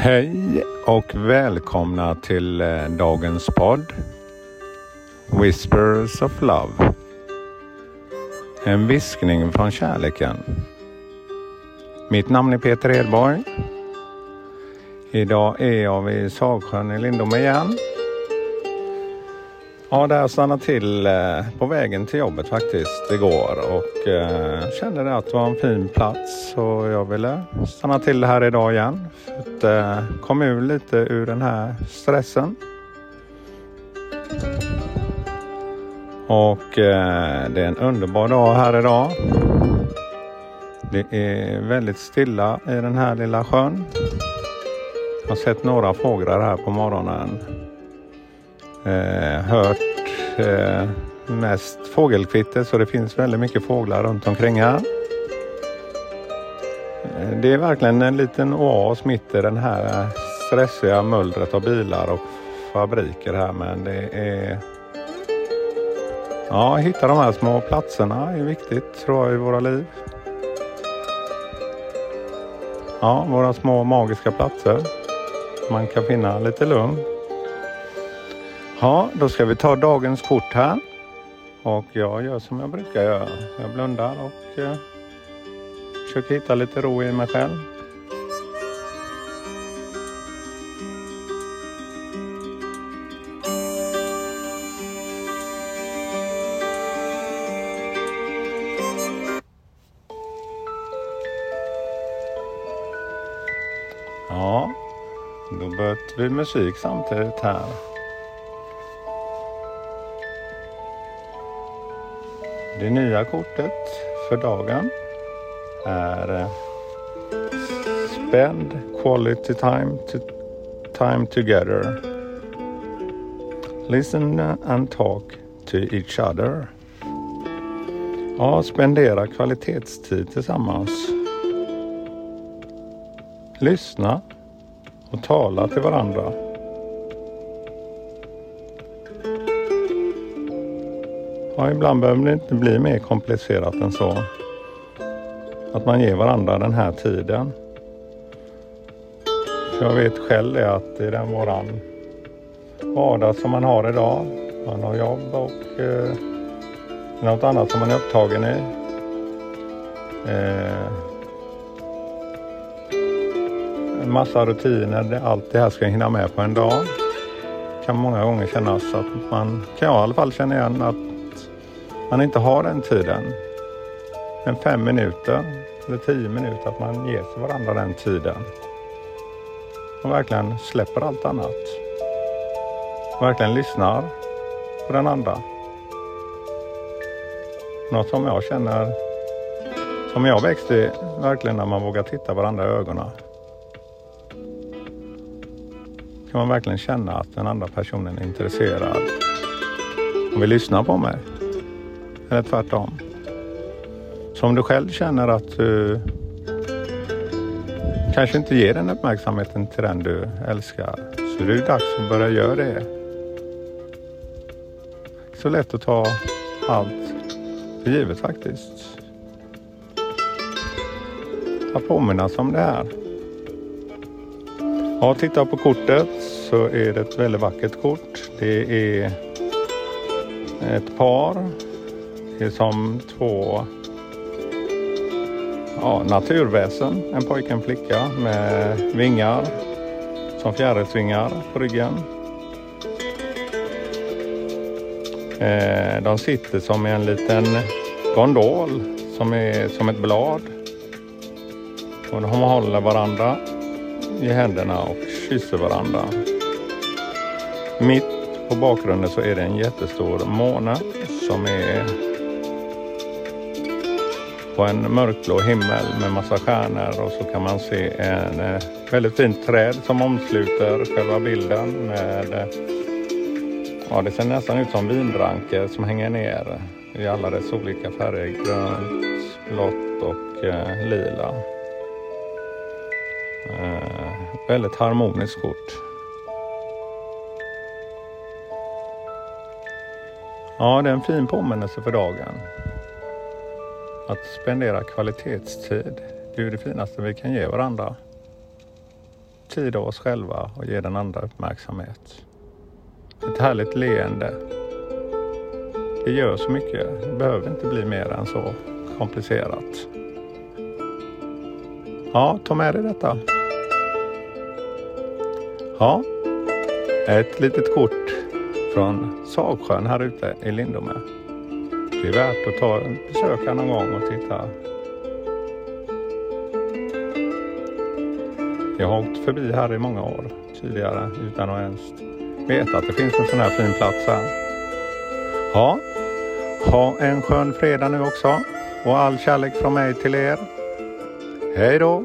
Hej och välkomna till eh, dagens podd Whispers of Love. En viskning från kärleken. Mitt namn är Peter Edborg. Idag är jag vid Sagsjön i Lindom igen. Ja, där jag stannade till eh, på vägen till jobbet faktiskt igår och eh, kände att det var en fin plats och jag ville stanna till här idag igen. För att eh, komma ur lite ur den här stressen. Och eh, det är en underbar dag här idag. Det är väldigt stilla i den här lilla sjön. Jag har sett några fåglar här på morgonen. Eh, hört eh, mest fågelkvitter så det finns väldigt mycket fåglar runt omkring här. Eh, det är verkligen en liten oas mitt i den här stressiga mullret av bilar och fabriker här men det är Ja, hitta de här små platserna är viktigt tror jag i våra liv. Ja, våra små magiska platser. Man kan finna lite lugn. Ja, då ska vi ta dagens kort här. Och jag gör som jag brukar göra. Jag blundar och eh, försöker hitta lite ro i mig själv. Ja, då böt vi musik samtidigt här. Det nya kortet för dagen är eh, Spend quality time, to, time together. Listen and talk to each other. Ja, spendera kvalitetstid tillsammans. Lyssna och tala till varandra. Ja, ibland behöver det inte bli mer komplicerat än så. Att man ger varandra den här tiden. För jag vet själv det att i den våran vardag som man har idag. Man har jobb och eh, något annat som man är upptagen i. Eh, en massa rutiner, allt det här ska jag hinna med på en dag. Kan många gånger kännas att man, kan jag i alla fall känna igen att man inte har den tiden. Men fem minuter eller tio minuter att man ger för varandra den tiden. Och verkligen släpper allt annat. Och verkligen lyssnar på den andra. Något som jag känner, som jag växte verkligen när man vågar titta varandra i ögonen. Kan man verkligen känna att den andra personen är intresserad och vill lyssna på mig. Eller tvärtom. Så om du själv känner att du kanske inte ger den uppmärksamheten till den du älskar så är det dags att börja göra det. Så lätt att ta allt för givet faktiskt. Att påminnas om det här. Ja, titta på kortet så är det ett väldigt vackert kort. Det är ett par. Det är som två ja, naturväsen. En pojke och en flicka med vingar som fjärilsvingar på ryggen. Eh, de sitter som i en liten gondol som är som ett blad. Och de håller varandra i händerna och kysser varandra. Mitt på bakgrunden så är det en jättestor måne som är på en mörkblå himmel med massa stjärnor och så kan man se en eh, väldigt fint träd som omsluter själva bilden med eh, Ja, det ser nästan ut som vinranker som hänger ner i alla dess olika färger. Grönt, blått och eh, lila. Eh, väldigt harmoniskt kort. Ja, det är en fin påminnelse för dagen. Att spendera kvalitetstid, det är det finaste vi kan ge varandra. tid av oss själva och ge den andra uppmärksamhet. Ett härligt leende. Det gör så mycket. Det behöver inte bli mer än så komplicerat. Ja, ta med dig detta. Ja, ett litet kort från Sagsjön här ute i Lindome. Det är värt att ta en besök här någon gång och titta. Jag har åkt förbi här i många år tidigare utan att ens veta att det finns en sån här fin plats här. Ja, ha en skön fredag nu också och all kärlek från mig till er. Hej då!